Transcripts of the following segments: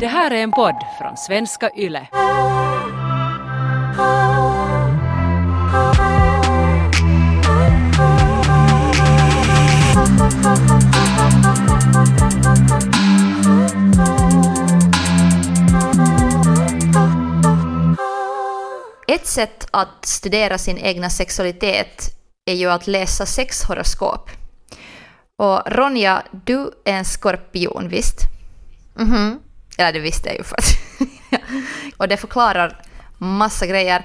Det här är en podd från svenska YLE. Ett sätt att studera sin egna sexualitet är ju att läsa sexhoroskop. Och Ronja, du är en skorpion, visst? Mhm. Eller det visste jag ju för att... och det förklarar massa grejer.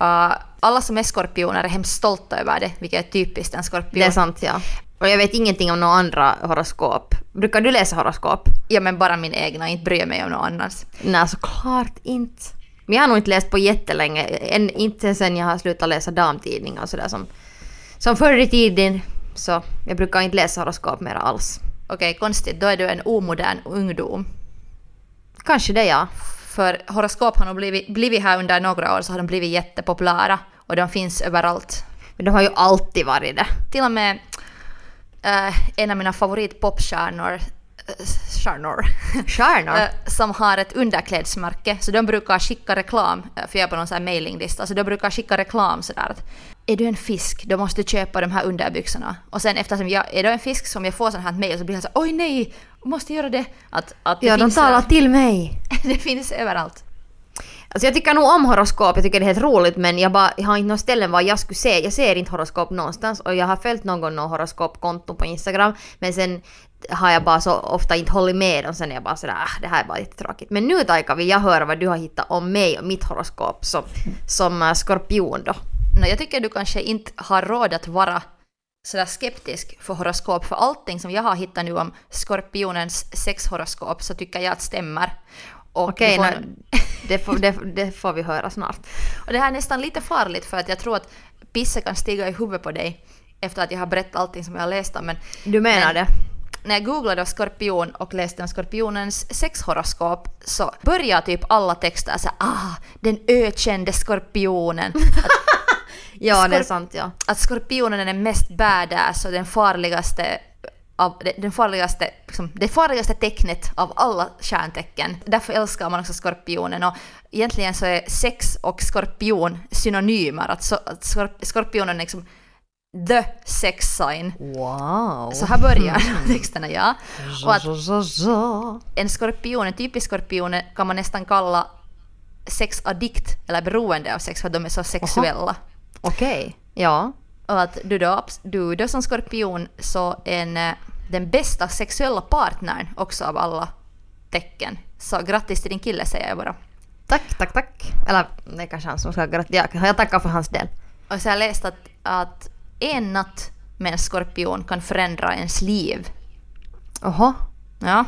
Uh, alla som är skorpioner är hemskt stolta över det, vilket är typiskt en skorpion. Det är sant ja. Och jag vet ingenting om några andra horoskop. Brukar du läsa horoskop? Ja, men bara min egna, inte bryr mig om något annat. Nej, såklart inte. Men jag har nog inte läst på jättelänge. En, inte sen jag har slutat läsa damtidningar och sådär som, som förr i tiden. Så jag brukar inte läsa horoskop mer alls. Okej, konstigt, då är du en omodern ungdom. Kanske det ja. För horoskop har nog blivit, blivit här under några år så har de blivit jättepopulära och de finns överallt. Men de har ju alltid varit det. Till och med eh, en av mina favoritpopstjärnor eh, stjärnor, Stjärnor? eh, som har ett underklädesmärke. Så de brukar skicka reklam, eh, för jag är på någon sån här mailinglista, så de brukar skicka reklam sådär att är du en fisk, då måste du köpa de här underbyxorna. Och sen eftersom jag är då en fisk som jag får sån här mail så blir jag så oj nej, måste göra det. Att, att det ja, de talar eh, till mig. det finns överallt. Alltså jag tycker nog om horoskop, jag tycker det är helt roligt men jag, bara, jag har inte något ställen var jag skulle se, jag ser inte horoskop någonstans och jag har följt någon någon horoskopkonto på Instagram men sen har jag bara så ofta inte hållit med och sen är jag bara sådär äh, det här är bara lite tråkigt. Men nu Taika vill jag höra vad du har hittat om mig och mitt horoskop som, som äh, skorpion då. No, jag tycker du kanske inte har råd att vara sådär skeptisk för horoskop, för allting som jag har hittat nu om skorpionens sexhoroskop så tycker jag att stämmer. Och Okej, får nå- det, får, det, det får vi höra snart. Och det här är nästan lite farligt för att jag tror att pisse kan stiga i huvudet på dig efter att jag har berättat allting som jag har läst om. Men Du menar Men- det? när jag googlade skorpion och läste om skorpionens sexhoroskop så började typ alla texter så här, ah, den ökände skorpionen. Att, Ja, det är sant ja. att skorpionen är den mest badass och den farligaste av, den farligaste, liksom, det farligaste tecknet av alla stjärntecken. Därför älskar man också skorpionen. Och egentligen så är sex och skorpion synonymer. Att, så, att skorp, skorpionen är liksom the sex sign. Wow. Så här börjar texterna, ja. Och att en skorpion, en typisk skorpion kan man nästan kalla sexaddikt eller beroende av sex för att de är så sexuella. Okej, ja. Och att du då, du då som skorpion så en, eh, den bästa sexuella partnern också av alla tecken. Så grattis till din kille säger jag bara. Tack, tack, tack. Eller det är kanske han som ska gratulera. Jag, jag tackar för hans del. Och så har jag läst att, att en natt med en skorpion kan förändra ens liv. Oho. Ja.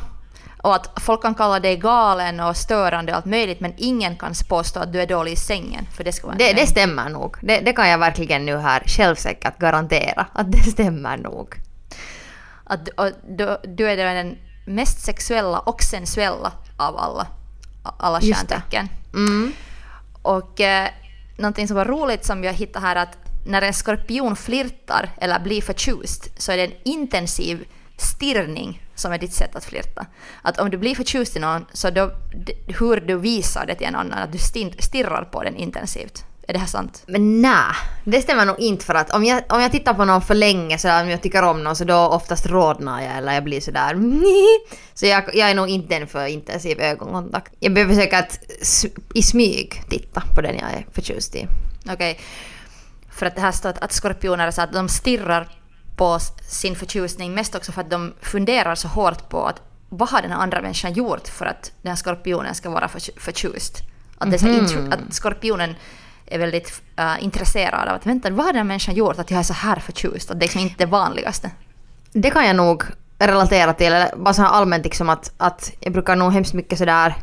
Och att folk kan kalla dig galen och störande och allt möjligt men ingen kan påstå att du är dålig i sängen. För det ska vara Det, det stämmer nog. Det, det kan jag verkligen nu här självsäkert garantera att det stämmer nog. Att, och du, du är den mest sexuella och sensuella av alla, alla stjärntecken. Mm. Och eh, någonting som var roligt som jag hittade här att när en skorpion flirtar eller blir förtjust så är det en intensiv stirrning som är ditt sätt att flirta. Att om du blir förtjust i någon så då, hur du visar det till en annan, att du stirrar på den intensivt. Är det här sant? Men nej, det stämmer nog inte för att om jag, om jag tittar på någon för länge så om jag tycker om någon så då oftast rodnar jag eller jag blir sådär Så jag, jag är nog inte en för intensiv ögonkontakt. Jag behöver säkert i smyg titta på den jag är förtjust i. Okej. För att det här står att, att skorpioner så att de stirrar på sin förtjusning mest också för att de funderar så hårt på att vad har den här andra människan gjort för att den här skorpionen ska vara för, förtjust? Att, det intro, att skorpionen är väldigt äh, intresserad av att vänta, vad har den här människan gjort att jag är så här förtjust? Att det är liksom inte det vanligaste. Det kan jag nog relatera till, eller bara så här allmänt liksom att, att jag brukar nog hemskt mycket sådär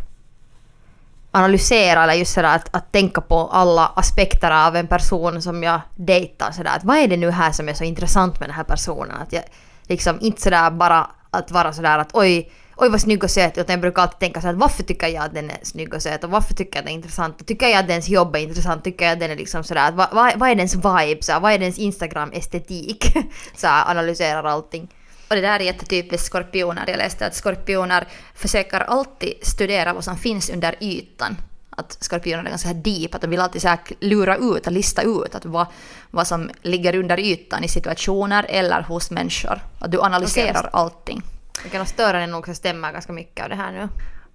analysera eller just sådär att, att tänka på alla aspekter av en person som jag dejtar sådär att vad är det nu här som är så intressant med den här personen? Att jag liksom inte sådär bara att vara sådär att oj oj vad snygg och söt utan jag brukar alltid tänka så att varför tycker jag att den är snygg och söt och varför tycker jag att den är intressant och tycker jag att dens jobb är intressant, tycker jag att den är liksom sådär, att vad, vad, är dens vibe, Såhär, vad är dens Instagram-estetik? Såhär analyserar allting. Och det där är jättetypiskt skorpioner. Jag läste att skorpioner försöker alltid studera vad som finns under ytan. Att skorpioner är ganska deep, att de vill alltid så här lura ut lista ut att vad, vad som ligger under ytan i situationer eller hos människor. Att du analyserar Okej. allting. Kan ha störande nog stämmer ganska mycket av det här nu.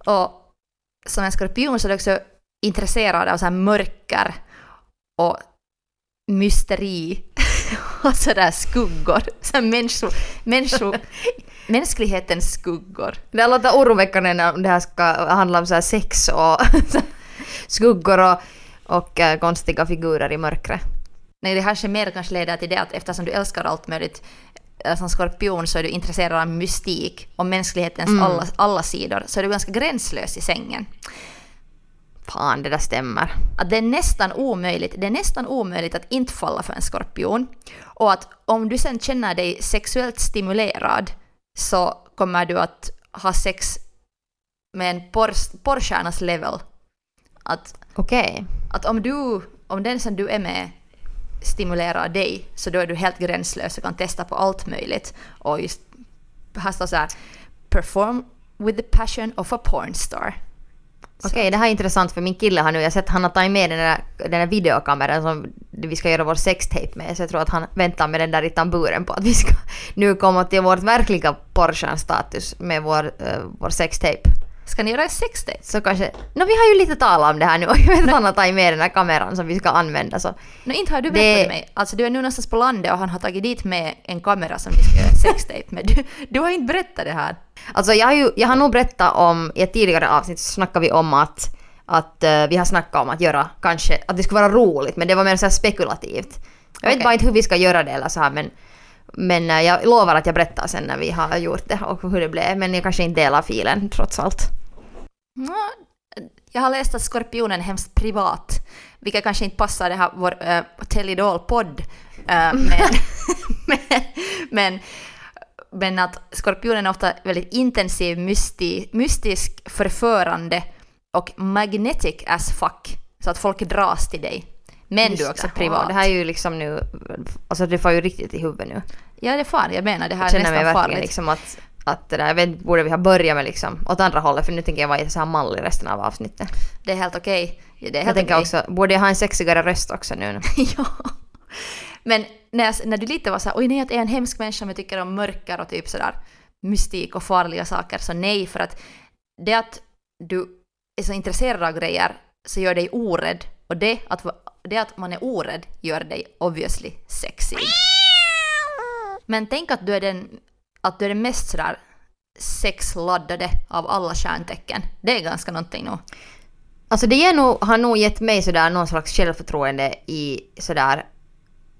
Och som en skorpion så är du också intresserad av så här mörker och mysteri och sådär skuggor. Så här människo, människo, mänsklighetens skuggor. Det låter oroväckande när det här ska handla om så här sex och skuggor och, och eh, konstiga figurer i mörkret. Nej, det kanske mer kanske leder till det att eftersom du älskar allt möjligt eh, som skorpion så är du intresserad av mystik och mänsklighetens Mm. alla, alla sidor. Så är du ganska gränslös i sängen. Fan, det där stämmer. att det är nästan omöjligt, det är nästan omöjligt att inte falla för en skorpion. Och att om du sen känner dig sexuellt stimulerad så kommer du att ha sex med en porr- porrstjärnas level. Att, Okej. att om, du, om den som du är med stimulerar dig så då är du helt gränslös och kan testa på allt möjligt. Och just här står så här perform with the passion of a porn Okej, det här är intressant för min kille har nu, jag har sett han har tagit med den där, den där videokameran som vi ska göra vår sextape med, så jag tror att han väntar med den där i tamburen på att vi ska nu komma till vårt verkliga Porsche-status med vår, uh, vår sextape. Ska ni göra en sextape? Så kanske, no vi har ju lite talat om det här nu och jag vet att han har tagit med den här kameran som vi ska använda så. No, inte har du berättat det... mig. Alltså du är nu någonstans på landet och han har tagit dit med en kamera som ni ska göra sextape med. Du, du har inte berättat det här. Alltså jag har ju, jag har nog berättat om, i ett tidigare avsnitt så snackade vi om att, att eh, vi har snackat om att göra kanske, att det skulle vara roligt men det var mer så spekulativt. Jag vet bara inte hur vi ska göra det eller så här men, men eh, jag lovar att jag berättar sen när vi har gjort det och hur det blev men jag kanske inte delar filen trots allt. Jag har läst att skorpionen är hemskt privat, vilket kanske inte passar det här vår uh, Tellidol-podd. eh, men, men, men, men att skorpionen är ofta väldigt intensiv, mysti, mystisk, förförande och magnetic as fuck. Så att folk dras till dig. Men du är också privat. Det här är ju liksom nu, alltså det får ju riktigt i huvudet nu. Ja, det fan. Jag menar, det här Jag är mig nästan verkligen farligt. liksom att, att det där, jag vet inte, borde vi ha börjat med liksom åt andra hållet för nu tänker jag vara så här mallig resten av avsnittet. Det är helt okej. Det är Jag helt tänker okej. också, borde jag ha en sexigare röst också nu? ja. Men när, jag, när du lite var såhär, oj nej att jag är en hemsk människa men jag tycker om mörker och typ sådär mystik och farliga saker, så nej för att det att du är så intresserad av grejer så gör dig orädd och det att, det att man är orädd gör dig obviously sexig. Men tänk att du är den, att du är den mest sådär sexladdade av alla stjärntecken. Det är ganska någonting nog. Alltså det ger nog, har nog gett mig sådär någon slags självförtroende i sådär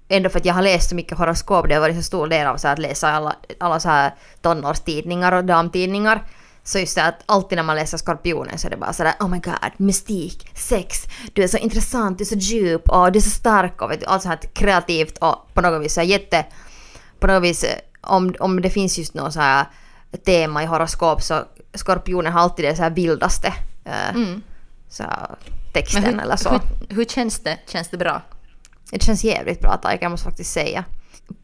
Ändå för att jag har läst så mycket horoskop, det har varit så stor del av så att läsa alla, alla så här tonårstidningar och damtidningar. Så just det att alltid när man läser Skorpionen så är det bara sådär oh my god, mystik, sex, du är så intressant, du är så djup och du är så stark och vet du, allt så här kreativt och på något vis så jätte... På något vis, eh, om, om det finns just något så här tema i horoskop så Skorpionen har alltid det så här vildaste eh, Mm. så här, texten hur, eller så. hur, hur känns det? Känns det bra? Det känns jävligt bra Taika, jag måste faktiskt säga.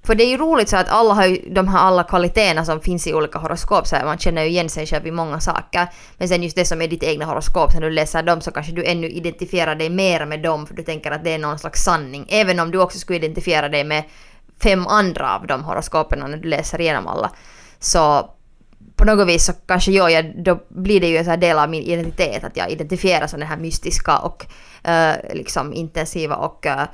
För det är ju roligt så att alla har ju de här alla kvaliteterna som finns i olika horoskop, så här, man känner ju igen sig själv i många saker. Men sen just det som är ditt egna horoskop, när du läser dem så kanske du ännu identifierar dig mer med dem för du tänker att det är någon slags sanning. Även om du också skulle identifiera dig med fem andra av de horoskopen när du läser igenom alla. Så på något vis så kanske jag, jag då blir det ju en sån här del av min identitet att jag identifierar som den här mystiska och uh, liksom intensiva och uh,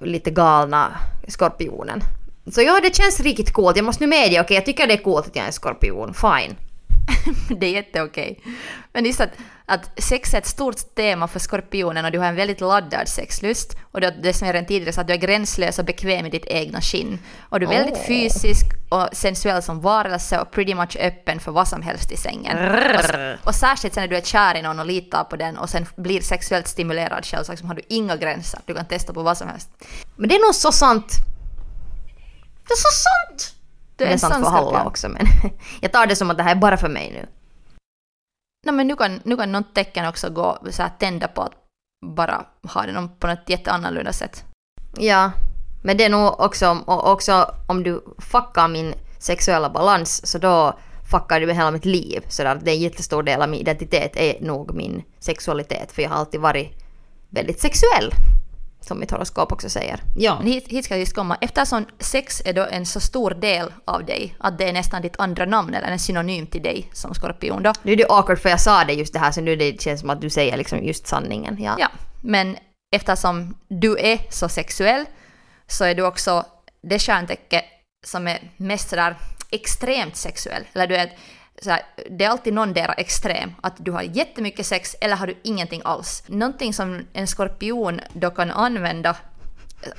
lite galna skorpionen. Så ja, det känns riktigt coolt. Jag måste nu medge, okej, jag tycker det är coolt att jag är en skorpion. Fine. det är jätteokej. Men just att, att sex är ett stort tema för skorpionen och du har en väldigt laddad sexlust. Och det, det som jag redan tidigare sa, att du är gränslös och bekväm i ditt egna skinn. Och du är väldigt Åh. fysisk och sensuell som varelse och pretty much öppen för vad som helst i sängen. Och, och särskilt sen när du är kär i någon och litar på den och sen blir sexuellt stimulerad själv så har du inga gränser. Du kan testa på vad som helst. Men det är nog så sant. Det är så sant! Du det är sant för alla också, men jag tar det som att det här är bara för mig nu. Nej, men nu kan, nu kan något tecken också gå så här tända på att bara ha det på något jätteannorlunda sätt. Ja, men det är nog också, och också om du fuckar min sexuella balans så då fuckar det med hela mitt liv. Så där, det är en jättestor del av min identitet är nog min sexualitet för jag har alltid varit väldigt sexuell. Som mitt horoskop också säger. Ja. Men hit, hit ska jag just komma. Eftersom sex är då en så stor del av dig, att det är nästan ditt andra namn eller en synonym till dig som skorpion då. Nu är det awkward för jag sa det just det här så nu det känns som att du säger liksom just sanningen. Ja. Ja, men eftersom du är så sexuell så är du också det stjärntecken som är mest sådär extremt sexuell. Eller du är så här, det är alltid någon där extrem. Att du har jättemycket sex eller har du ingenting alls. Någonting som en skorpion då kan använda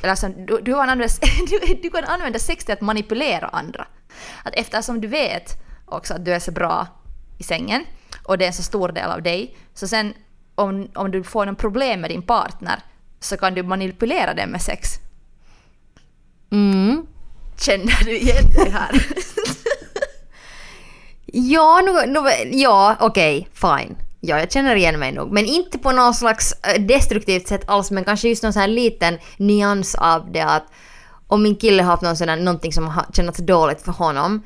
Alltså, du, du, kan använda, du, du kan använda sex till att manipulera andra. Att eftersom du vet också att du är så bra i sängen och det är en så stor del av dig, så sen om, om du får någon problem med din partner så kan du manipulera den med sex. Mm. Känner du igen det här? Ja, nu, nu, ja okej, fine. Ja, jag känner igen mig nog. Men inte på något slags eh, destruktivt sätt alls, men kanske just någon sån här liten nyans av det att om min kille har haft någon sån där, någonting som har känts dåligt för honom,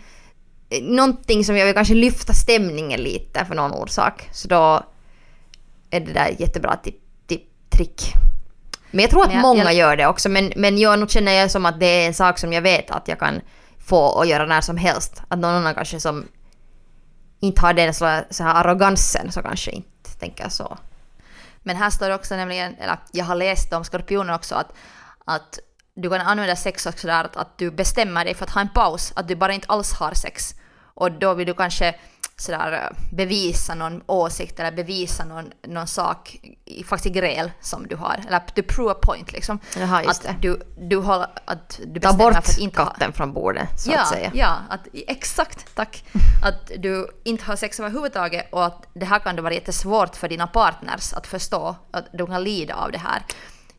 eh, någonting som jag vill kanske lyfta stämningen lite för någon orsak, så då är det där jättebra tip, tip, trick. Men jag tror att jag- många jag- gör det också, men, men jag nog känner jag som att det är en sak som jag vet att jag kan få och göra när som helst. Att någon annan kanske som inte har den så, så här arrogansen så kanske inte tänker så. Men här står det också nämligen, eller jag har läst om skorpioner också, att, att du kan använda sex också där att, att du bestämmer dig för att ha en paus, att du bara inte alls har sex. Och då vill du kanske sådär eh, bevisa någon åsikt eller bevisa någon, någon sak, i, faktiskt i gräl som du har. Eller to prove a point liksom. Jaha, just att det. du, du, håller, att du Ta bort för att inte ha... katten från bordet så ja, att säga. Ja, att, exakt, tack. Att du inte har sex överhuvudtaget och att det här kan det vara jättesvårt för dina partners att förstå, att de kan lida av det här.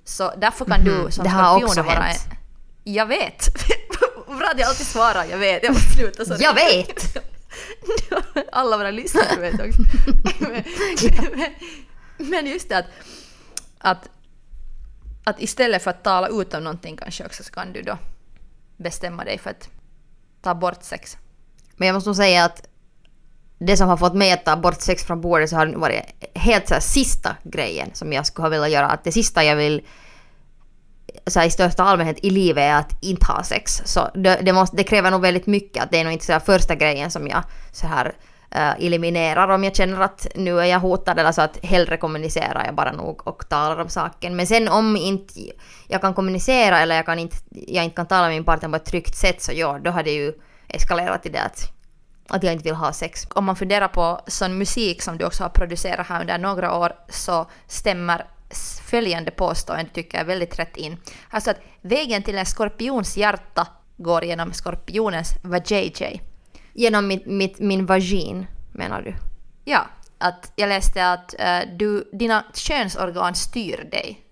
Så därför kan du som Mhm. Det har skorpion också vara... hänt. Jag vet! Bra att jag alltid svarar jag vet, jag måste sluta så. Jag vet! Alla våra lyssnare vet också. men, men, men just det att, att, att istället för att tala ut om någonting kanske också så kan du då bestämma dig för att ta bort sex. Men jag måste nog säga att det som har fått mig att ta bort sex från bordet så har det varit helt så sista grejen som jag skulle ha velat göra. Att det sista jag vill så här, i största allmänhet i livet är att inte ha sex. Så det, det, måste, det kräver nog väldigt mycket. Att det är nog inte så här första grejen som jag så här uh, eliminerar om jag känner att nu är jag hotad eller så att hellre kommunicerar jag bara nog och talar om saken. Men sen om inte jag kan kommunicera eller jag, kan inte, jag inte kan tala med min partner på ett tryggt sätt så ja, då har det ju eskalerat till det att, att jag inte vill ha sex. Om man funderar på sån musik som du också har producerat här under några år så stämmer följande påstående tycker jag är väldigt rätt in. Alltså att vägen till en skorpions hjärta går genom skorpionens vajayjay. Genom mitt, mitt, min vagin menar du? Ja, att jag läste att eh, du, dina könsorgan styr dig.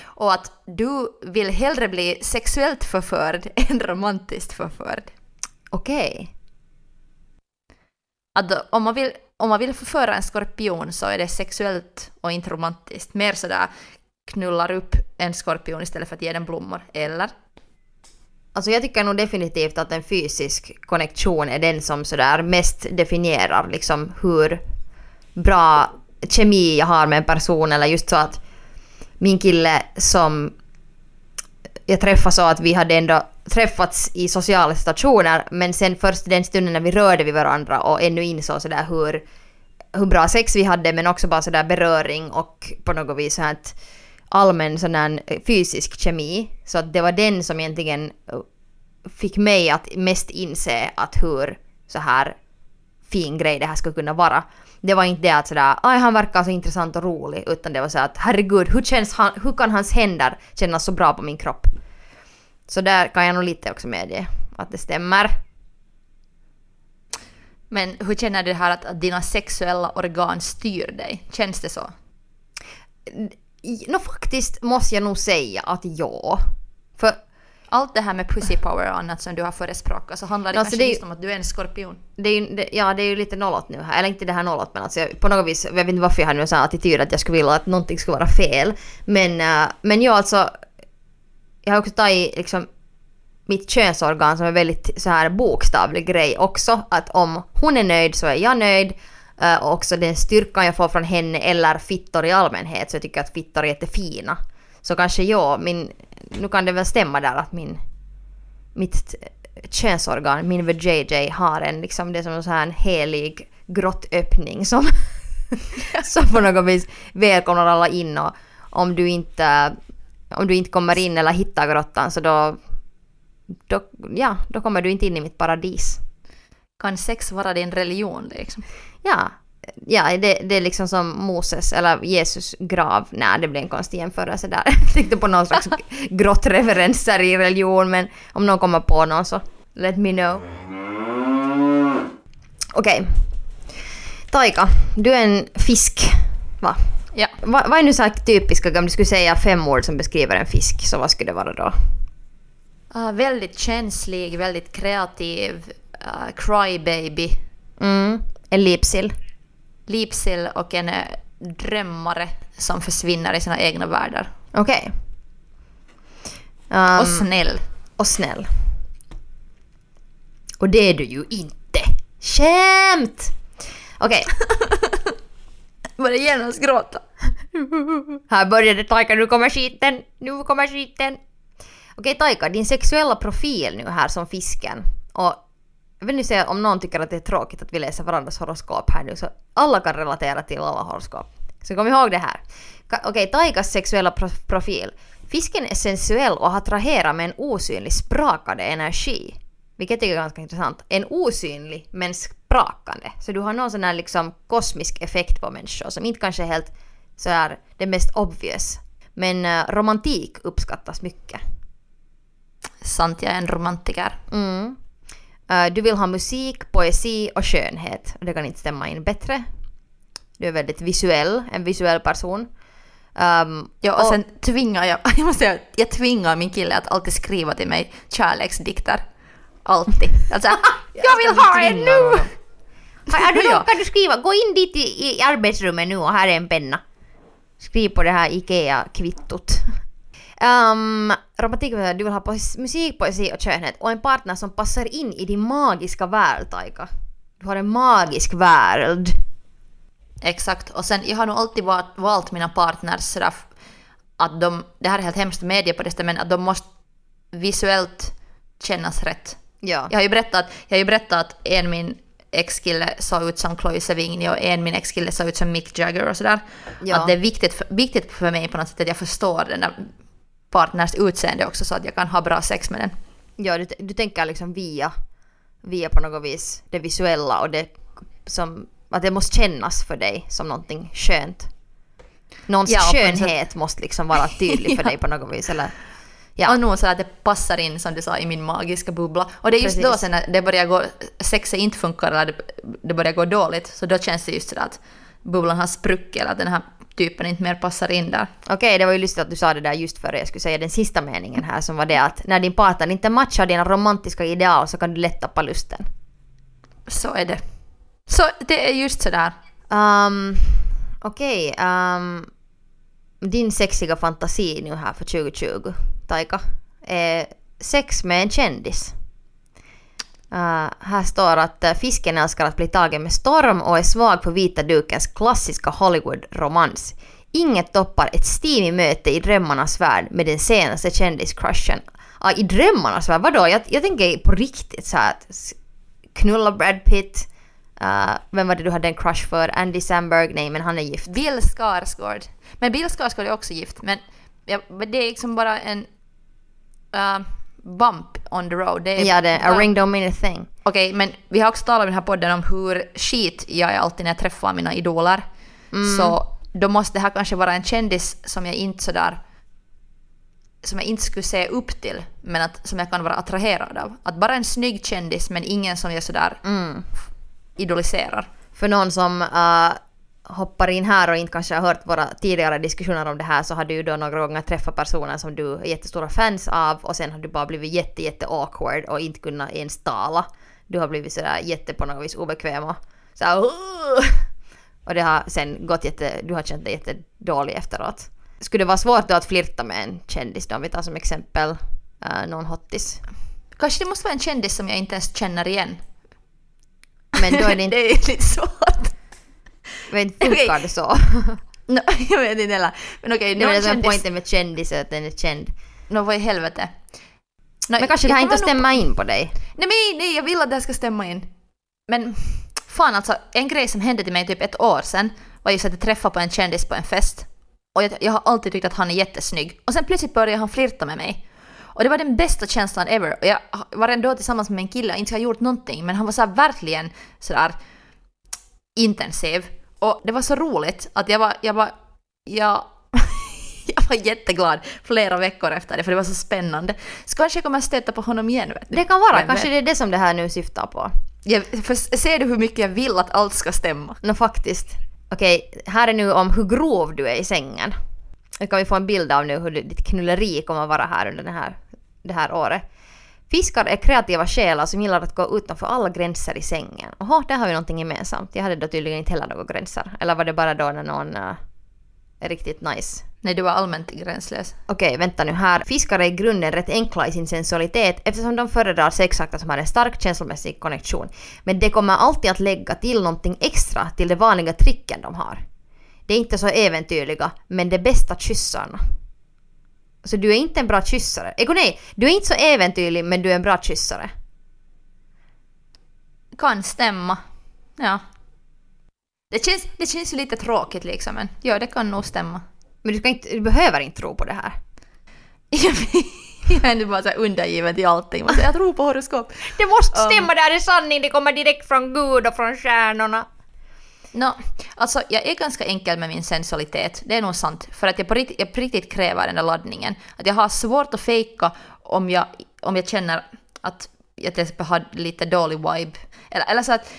Och att du vill hellre bli sexuellt förförd än romantiskt förförd. Okej. Att om man, vill, om man vill förföra en skorpion så är det sexuellt och inte romantiskt. Mer sådär knullar upp en skorpion istället för att ge den blommor. Eller? Alltså jag tycker nog definitivt att en fysisk konnektion är den som sådär mest definierar liksom hur bra kemi jag har med en person eller just så att min kille som jag träffade så att vi hade ändå träffats i sociala situationer men sen först den stunden när vi rörde vid varandra och ännu insåg sådär hur, hur bra sex vi hade men också bara sådär beröring och på något vis så här att allmän sån här fysisk kemi. Så att det var den som egentligen uh, fick mig att mest inse att hur så här fin grej det här skulle kunna vara. Det var inte det att sådär aj han verkar så intressant och rolig utan det var så att herregud hur, känns han, hur kan hans händer kännas så bra på min kropp? Så där kan jag nog lite också medge att det stämmer. Men hur känner du det här att, att dina sexuella organ styr dig? Känns det så? Nå faktiskt måste jag nog säga att ja. För Allt det här med pussy power och annat som du har förespråkat så handlar det Alltså, kanske det är- just om att du är en skorpion. det är, det, ja, det är ju lite nollåt nu här. Eller inte det här nollåt men alltså jag, på något vis, jag vet inte varför jag hade en sån attityd att jag skulle vilja att någonting skulle vara fel. Men, äh, men ja alltså, jag har också tagit liksom mitt könsorgan som är väldigt så här bokstavlig grej också. Att om hon är nöjd så är jag nöjd. Uh, och också den styrkan jag får från henne eller fittor i allmänhet så jag tycker att fittor är jättefina. Så kanske jag, min, nu kan det väl stämma där att min, mitt könsorgan, min VJJ har en liksom, det är som en sån här helig grottöppning som, som på något vis välkomnar alla in och om du inte, om du inte kommer in eller hittar grottan så då, då, ja, då kommer du inte in i mitt paradis. Kan sex vara din religion liksom? Ja, ja det, det är liksom som Moses eller Jesus grav. Nej, det blir en konstig jämförelse där. Jag tänkte på någon slags grottreferenser i religion men om någon kommer på någon så let me know. Okej. Okay. Taika, du är en fisk, va? Ja. Va, vad är nu så här typiska, om du skulle säga fem ord som beskriver en fisk, så vad skulle det vara då? Uh, väldigt känslig, väldigt kreativ, uh, crybaby. Mm. En lipsill. Lipsill och en uh, drömmare som försvinner i sina egna världar. Okej. Okay. Um, och snäll. Och snäll. Och det är du ju inte. Skämt! Okej. Okay. Började genast gråta. Här började Taika, nu kommer skiten, nu kommer skiten. Okej Taika, din sexuella profil nu här som fisken. Och jag vill nu säga om någon tycker att det är tråkigt att vi läser varandras horoskop här nu så alla kan relatera till alla horoskop. Så kom ihåg det här. Okej, Taikas sexuella profil. Fisken är sensuell och attraherar med en osynlig sprakande energi. Vilket är ganska intressant. En osynlig men sprakande. Så du har någon sån här liksom kosmisk effekt på människor som inte kanske är helt så här det mest obvious. Men uh, romantik uppskattas mycket. Sant, jag är en romantiker. Mm. Uh, du vill ha musik, poesi och skönhet. Det kan inte stämma in bättre. Du är väldigt visuell, en visuell person. Um, ja, och, och sen tvingar jag, jag måste säga, jag tvingar min kille att alltid skriva till mig kärleksdikter. Alltid. Alltså, jag vill ha en nu! Är du, kan du skriva, gå in dit i, i arbetsrummet nu och här är en penna. Skriv på det här IKEA-kvittot. Um, du vill ha musik, poesi och skönhet och en partner som passar in i din magiska värld, Taika. Du har en magisk värld. Exakt, och sen jag har nog alltid valt mina partners sådär att de, det här är helt hemskt att medge på det men att de måste visuellt kännas rätt. Ja. Jag har ju berättat, jag har ju berättat att en min ex-kille såg ut som Chloe Sevigny och en min ex-kille såg ut som Mick Jagger och sådär. Ja. Att det är viktigt för, viktigt för mig på något sätt att jag förstår den där partners utseende också så att jag kan ha bra sex med den. Ja, du, du tänker liksom via, via på något vis det visuella och det som, att det måste kännas för dig som någonting skönt. Någons ja, skönhet måste liksom vara tydlig för dig på något vis eller? Ja. Och nog så att det passar in som du sa i min magiska bubbla. Och det är just Precis. då sen när det börjar gå, sexet inte funkar eller det, börjar gå dåligt, så då känns det just sådär att bubblan har spruckit eller att den här typen inte mer passar in där. Okej, okay, det var ju lustigt att du sa det där just före jag skulle säga den sista meningen här som var det att när din partner inte matchar dina romantiska ideal så kan du lätt tappa lusten. Så är det. Så det är just sådär. Um, Okej, okay, um, din sexiga fantasi nu här för 2020, Taika, är sex med en kändis. Uh, här står att eh, fisken älskar att bli tagen med storm och är svag på vita dukens klassiska Hollywood-romans. Inget toppar ett steamy möte i drömmarnas värld med den senaste kändiscrushen. Uh, I drömmarnas värld? Vadå? Jag, jag tänker på riktigt så här att knulla Brad Pitt. Uh, vem var det du hade en crush för? Andy Samberg? Nej, men han är gift. Bill Skarsgård. Men Bill Skarsgård är också gift. Men ja, det är liksom bara en uh, bump on the road. Det är ja, det är a ring don't mean a thing. Okej, okay, men vi har också talat i den här podden om hur skit jag är alltid när jag träffar mina idoler. Mm. Så då måste det här kanske vara en kändis som jag inte sådär som jag inte skulle se upp till, men att, som jag kan vara attraherad av. Att bara en snygg kändis, men ingen som jag sådär mm idoliserar. För någon som uh, hoppar in här och inte kanske har hört våra tidigare diskussioner om det här så har du ju då några gånger träffat personer som du är jättestora fans av och sen har du bara blivit jätte jätte awkward och inte kunnat ens tala. Du har blivit sådär jätte på något vis obekväm och så här, och det har sen gått jätte, du har känt dig jättedålig efteråt. Skulle det vara svårt då att flirta med en kändis då om vi tar som exempel uh, någon hottis? Kanske det måste vara en kändis som jag inte ens känner igen. Men då är det inte, det är lite svårt. men funkar det så? No, jag vet inte heller. Men okej, Det är som kändis... poängen med kändis är att den är känd. Nå, vad i helvete. No, Men kanske det här inte kommer nog- stämmer in på dig? Nej, men, nej, jag vill att det här ska stämma in. Men fan alltså, en grej som hände till mig typ ett år sedan var just att jag träffade på en kändis på en fest. Och jag, jag har alltid tyckt att han är jättesnygg. Och sen plötsligt började han flirta med mig. Och det var den bästa känslan ever. Och jag var ändå tillsammans med en kille och inte har gjort någonting, men han var så verkligen sådär intensiv. Och det var så roligt att jag var, jag var, jag, jag var jätteglad flera veckor efter det, för det var så spännande. Så kanske jag kommer att stöta på honom igen. Det kan vara, Vem kanske det är det som det här nu syftar på. Jag, för ser du hur mycket jag vill att allt ska stämma? Nå faktiskt. Okej, här är nu om hur grov du är i sängen. Nu kan vi få en bild av nu hur ditt knulleri kommer att vara här under den här, det här året. Fiskar är kreativa själar som gillar att gå utanför alla gränser i sängen. Jaha, där har vi någonting gemensamt. Jag hade då tydligen inte heller några gränser. Eller var det bara då när någon uh, är riktigt nice? Nej, du var allmänt gränslös. Okej, vänta nu här. Fiskar är i grunden rätt enkla i sin sensualitet eftersom de föredrar sexakter som har en stark känslomässig konnexion. Men de kommer alltid att lägga till någonting extra till de vanliga tricken de har. De är inte så äventyrliga, men de bästa kyssarna. Så du är inte en bra kyssare. Ego nej, du är inte så äventyrlig men du är en bra kyssare. Kan stämma. Ja. Det känns, det känns ju lite tråkigt liksom, men ja, det kan nog stämma. Men du, inte, du behöver inte tro på det här. jag är nu bara så undergiven till allting. Man säger, jag tror på horoskop. Det måste Um. stämma, det här är sanning, det kommer direkt från Gud och från stjärnorna. No, alltså jag är ganska enkel med min sensualitet, det är nog sant. För att jag på riktigt, jag på riktigt kräver den där laddningen. Att jag har svårt att fejka om jag, om jag känner att jag till exempel har lite dålig vibe. Eller, eller så att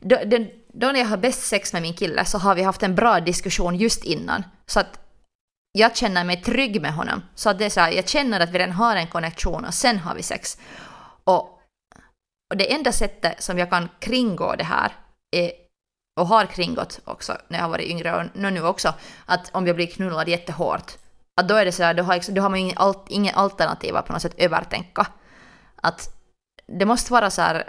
då, den, då när jag har bäst sex med min kille så har vi haft en bra diskussion just innan. Så att jag känner mig trygg med honom. Så att det är så här, jag känner att vi redan har en konnexion och sen har vi sex. Och, och det enda sättet som jag kan kringgå det här är, och har kringgått också när jag har varit yngre och nu också, att om jag blir knullad jättehårt, att då är det så här, då har, då har man ingen, alt, ingen alternativ att på något sätt övertänka. Att det måste vara så här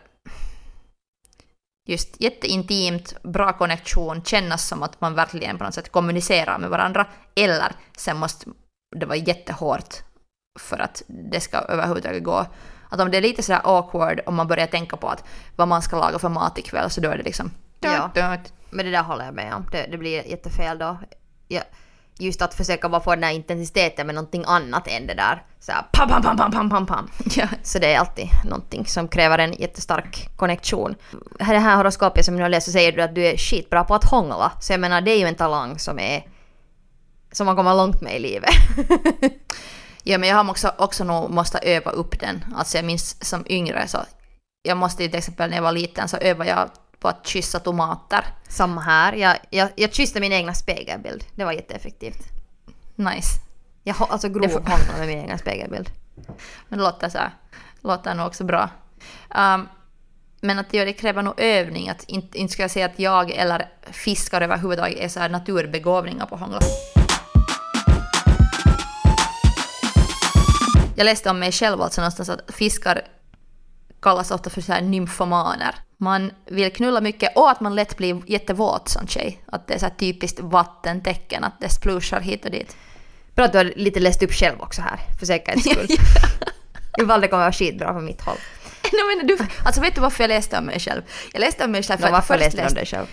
just jätteintimt, bra konnektion, kännas som att man verkligen på något sätt kommunicerar med varandra. Eller sen måste det vara jättehårt för att det ska överhuvudtaget gå. Att om det är lite sådär awkward om man börjar tänka på att vad man ska laga för mat ikväll så då är det liksom... Ja. Men det där håller jag med om. Det, det blir jättefel då. Ja, just att försöka bara få den här intensiteten med någonting annat än det där. Så här, pam, pam, pam, pam, pam, pam, pam. Ja. Så det är alltid någonting som kräver en jättestark konnexion. Här det här horoskopet som du har läst så säger du att du är skitbra på att hångla. Så jag menar det är ju en talang som är som man kommer långt med i livet. Ja, men jag har också, också nog måste öva upp den. Alltså jag minns som yngre så jag måste ju till exempel när jag var liten så övade jag på att kyssa tomater. Samma här. Jag, jag, jag kysste min egna spegelbild. Det var jätteeffektivt. Nice. Jag alltså Det grov får- hångla med min egen spegelbild. Men det låter så här, låter nog också bra. Um, men att det kräver nog övning. Att inte, inte ska jag säga att jag eller fiskar överhuvudtaget är så här naturbegåvningar på hångla. Jag läste om mig själv alltså någonstans att fiskar kallas ofta för så här nymfomaner. Man vill knulla mycket och att man lätt blir jättevåt som tjej. Att det är så typiskt vattentecken, att det splushar hit och dit. Bra att du har lite läst upp själv också här, för säkerhets skull. Ifall det kommer vara skitbra från mitt håll. No, men du, alltså vet du varför jag läste om mig själv? Jag läste om mig själv Nå, att varför först läste du om dig själv?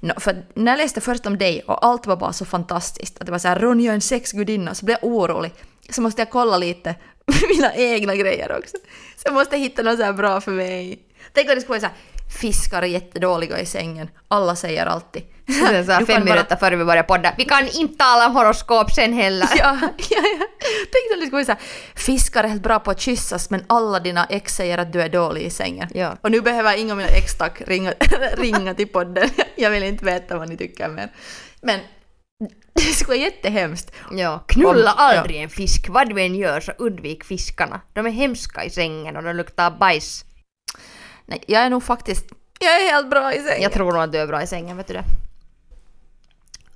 No, för när jag läste först om dig och allt var bara så fantastiskt, att det var så här Ronja är en sexgudinna, så blev jag orolig. Så måste jag kolla lite mina egna grejer också. Så jag måste hitta något så här bra för mig. Tänk om det skulle vara så här, fiskar är jättedåliga i sängen, alla säger alltid. Sen så här fem minuter före vi börjar podda. Vi kan inte tala om horoskop sen heller. Ja, ja, ja. Tänk om det skulle vara fiskar är helt bra på att kyssas men alla dina ex säger att du är dålig i sängen. Ja. Och nu behöver inga av mina ex tack ringa, ringa till podden. Jag vill inte veta vad ni tycker mer. Men det skulle vara jättehemskt. Ja, knulla Om- aldrig en fisk. Vad du än gör så undvik fiskarna. De är hemska i sängen och de luktar bajs. Nej, jag är nog faktiskt... Jag är helt bra i sängen. Jag tror nog att du är bra i sängen, vet du det?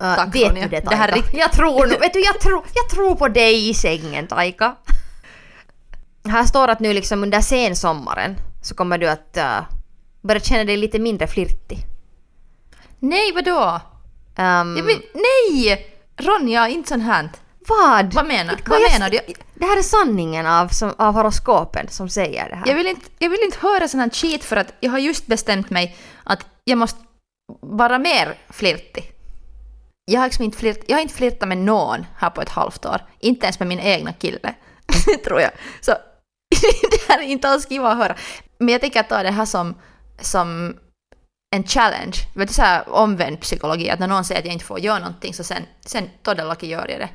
Uh, Tack, vet Ronja. du det, Det här Taika? är rikt- Jag tror vet du, jag tror, jag tror på dig i sängen, Taika. här står att nu liksom under sensommaren så kommer du att uh, börja känna dig lite mindre flirtig. Nej, vadå? Um, Jag vill, nej! Ronja, inte sånt här. Vad? Vad menar, vad jag- menar du? Det här är sanningen av, som, av horoskopen som säger det här. Jag vill, inte, jag vill inte höra sån här skit för att jag har just bestämt mig att jag måste vara mer flirtig. Jag har, liksom inte flirt, jag har inte flirtat med någon här på ett halvt år. Inte ens med min egna kille. tror jag. Så det här är inte alls kiva att höra. Men jag tänker ta det här som, som en challenge. Vet du, så här omvänd psykologi, att när någon säger att jag inte får göra någonting så sen, sen todellakin gör jag det.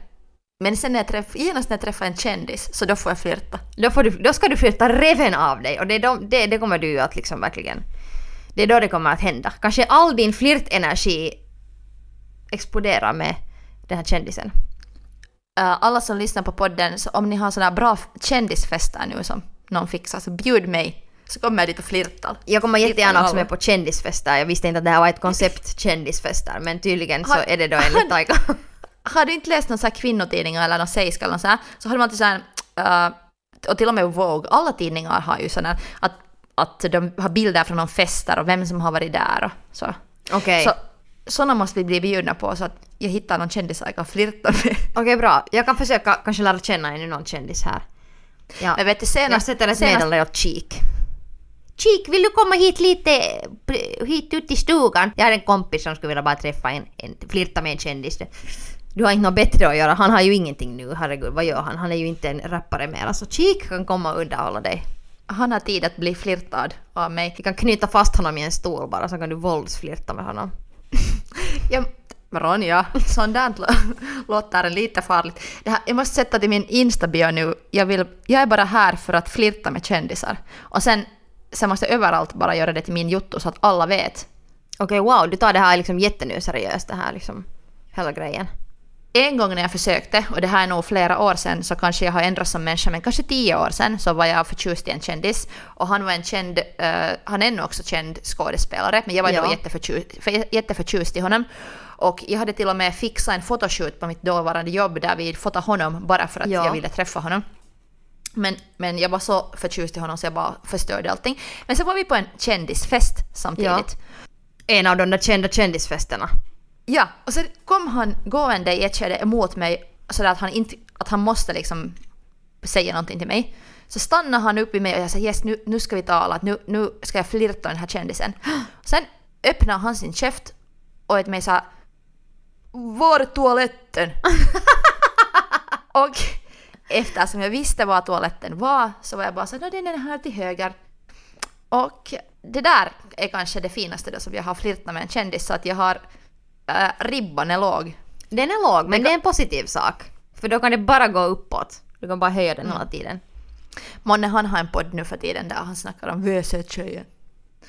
Men sen när jag träff, genast när jag träffar en kändis så då får jag flirta. Då, får du, då ska du flirta reven av dig och det, de, det, det kommer du att liksom verkligen... Det är då det kommer att hända. Kanske all din flirtenergi exploderar med den här kändisen. Uh, alla som lyssnar på podden, så om ni har sådana bra kändisfester nu som någon fixar, så bjud mig. Så kommer jag dit och flirtar. Jag kommer jättegärna också med på kändisfester. Jag visste inte att det här var ett koncept kändisfester men tydligen så är det då enligt Taika. Har du inte läst någon så här kvinnotidningar eller någon seiska eller så här, så har de alltid så här, uh, och till och med Vogue, alla tidningar har ju sådana att, att de har bilder från någon fester och vem som har varit där och så. Okej. Så sådana måste vi bli bjudna på så att jag hittar någon kändis jag kan flirta med. Okej bra. Jag kan försöka kanske lära känna ännu någon kändis här. Ja. Men vet du, Jag senast, sätter ett senast, meddelande åt Cheek. Cheek, vill du komma hit lite, hit ut i stugan? Jag har en kompis som skulle vilja bara träffa en, en flirta med en kändis. Du har inte något bättre att göra, han har ju ingenting nu, herregud, vad gör han? Han är ju inte en rappare mer. Alltså Cheek kan komma och underhålla dig. han har tid att bli flirtad av mig. Vi kan knyta fast honom i en stol bara så kan du våldsflirta med honom. Ja, Ronja, lå- låter lite farligt. Här, jag måste sätta till min Insta-bio nu. Jag, vill, jag är bara här för att flirta med kändisar. Och sen, sen måste jag överallt bara göra det till min jotto så att alla vet. Okej, wow, du tar det här liksom jättenu seriöst det här liksom, hela grejen. En gång när jag försökte, och det här är nog flera år sedan, så kanske jag har ändrats som människa, men kanske tio år sedan så var jag förtjust i en kändis. Och han var en känd, eh, han är ännu också känd skådespelare, men jag var Ja. då jätteförtjust, för, jätteförtjust i honom. Och jag hade till och med fixat en fotoshoot på mitt dåvarande jobb där vi fotade honom bara för att Ja. jag ville träffa honom. Men, men jag var så förtjust i honom så jag bara förstörde allting. Men sen var vi på en kändisfest samtidigt. En av de där kända kändisfesterna. Ja, och sen kom han gående i ett skede emot mig så att han, inte, att han måste liksom säga någonting till mig. Så stannade han upp i mig och jag sa yes nu, nu ska vi tala, nu, nu ska jag flirta med den här kändisen. Sen öppnade han sin käft och ett mig sa Var toaletten? och eftersom jag visste var toaletten var så var jag bara så "Nå, den är här till höger. Och det där är kanske det finaste då som jag har flirtat med en kändis så att jag har äh, ribban är låg. Den är låg, men det är en positiv sak. För då kan det bara gå uppåt. Du kan bara höja den hela tiden. Månne han har en podd nu för tiden där han snackar om WC-tjejen.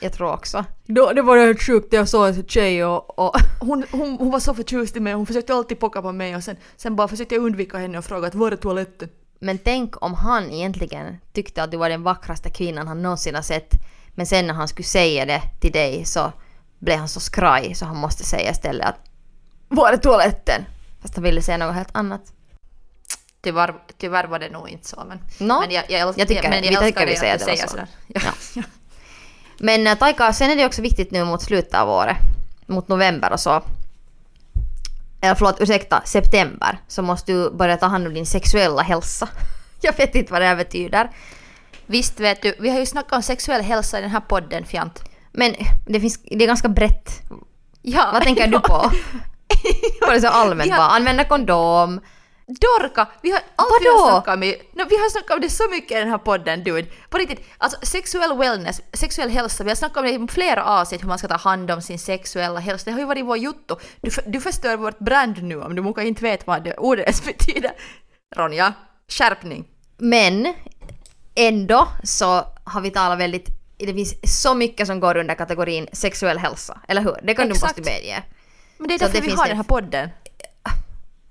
Jag tror också. Då, det var helt sjukt, jag såg en tjej och, och Hon, hon, hon var så förtjust i mig, hon försökte alltid pocka på mig och sen, sen bara försökte jag undvika henne och fråga att var är toaletten? Men tänk om han egentligen tyckte att du var den vackraste kvinnan han någonsin har sett. Men sen när han skulle säga det till dig så blev han så skraj så han måste säga istället att Var är toaletten? Fast han ville säga något helt annat. Tyvärr, tyvärr var det nog inte så men... Nå, men jag, jag, jag tycker- men vi älskar tycker vi säger att det var så. sådär. Ja. Men äh, Taika, sen är det också viktigt nu mot slutet av året, mot november och så. Eller förlåt, ursäkta, september. Så måste du börja ta hand om din sexuella hälsa. Jag vet inte vad det här betyder. Visst vet du, vi har ju snackat om sexuell hälsa i den här podden Fjant. Men det, finns, det är ganska brett. Ja, Vad tänker du på? Var det så allmänt har- bara? Använda kondom. Dorka! Vi har allt vi Vadå? har snackat om, no, vi har snackat om det så mycket i den här podden dude. På riktigt, alltså sexuell wellness, sexuell hälsa, vi har snackat om det i flera avsnitt hur man ska ta hand om sin sexuella hälsa. Det har ju varit vår jotto. Du, du förstör vårt brand nu om du muka inte vet vad det ordet ens betyder. Ronja, skärpning. Men ändå så har vi talat väldigt... Det finns så mycket som går under kategorin sexuell hälsa. Eller hur? Det kan Exakt. du måste medge. Men det är Så därför det vi har den här podden.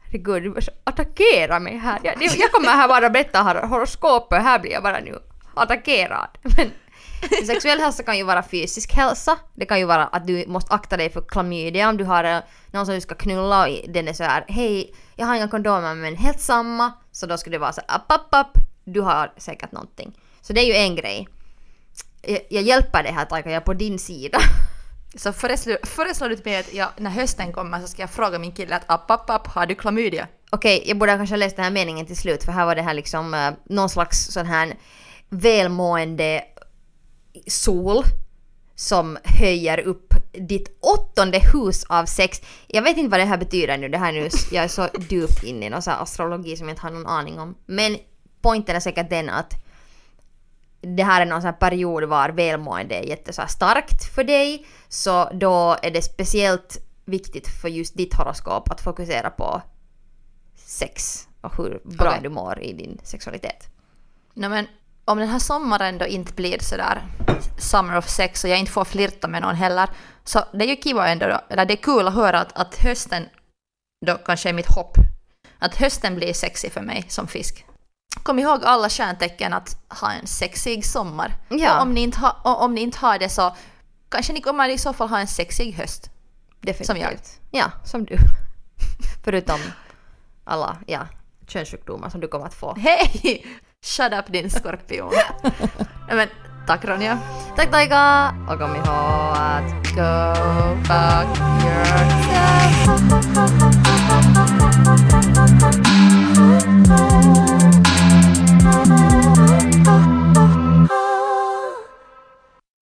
Herregud, du attackera mig här. Jag, det- jag kommer här bara berätta hor- horoskopet, här blir jag bara nu attackerad. Men sexuell hälsa kan ju vara fysisk hälsa. Det kan ju vara att du måste akta dig för klamydia om du har eh, någon som du ska knulla och den är så här hej, jag har inga kondomer men helt samma. Så då skulle det vara så app, app, app. du har säkert någonting. Så det är ju en grej. Jag, jag hjälper dig här Taika, jag är på din sida. Så föreslår, föreslår du till mig att jag, när hösten kommer så ska jag fråga min kille att app, app, app, har du klamydia? Okej, jag borde kanske ha läst den här meningen till slut för här var det här liksom uh, någon slags sån här välmående sol som höjer upp ditt åttonde hus av sex. Jag vet inte vad det här betyder nu, det här nu, jag är så djupt inne i någon så här astrologi som jag inte har någon aning om. Men poängen är säkert den att det här är någon sån period var välmående är jätte så här starkt för dig, så då är det speciellt viktigt för just ditt horoskop att fokusera på sex och hur bra Okej. du mår i din sexualitet. No, men om den här sommaren då inte blir sådär summer of sex och jag inte får flirta med någon heller, så det är ju kiva ändå, då, eller det är kul att höra att, att hösten då kanske är mitt hopp. Att hösten blir sexig för mig som fisk. Kom ihåg alla stjärntecken att ha en sexig sommar. Ja. Och om ni, inte ha, om ni inte har det så kanske ni kommer i så fall ha en sexig höst. Definitivt. Som jag. Ja, som du. Förutom alla ja, könssjukdomar som du kommer att få. Hej! Shut up din skorpion. Men tack Ronja. Tack Taika! Och kom ihåg att Go fuck yourself.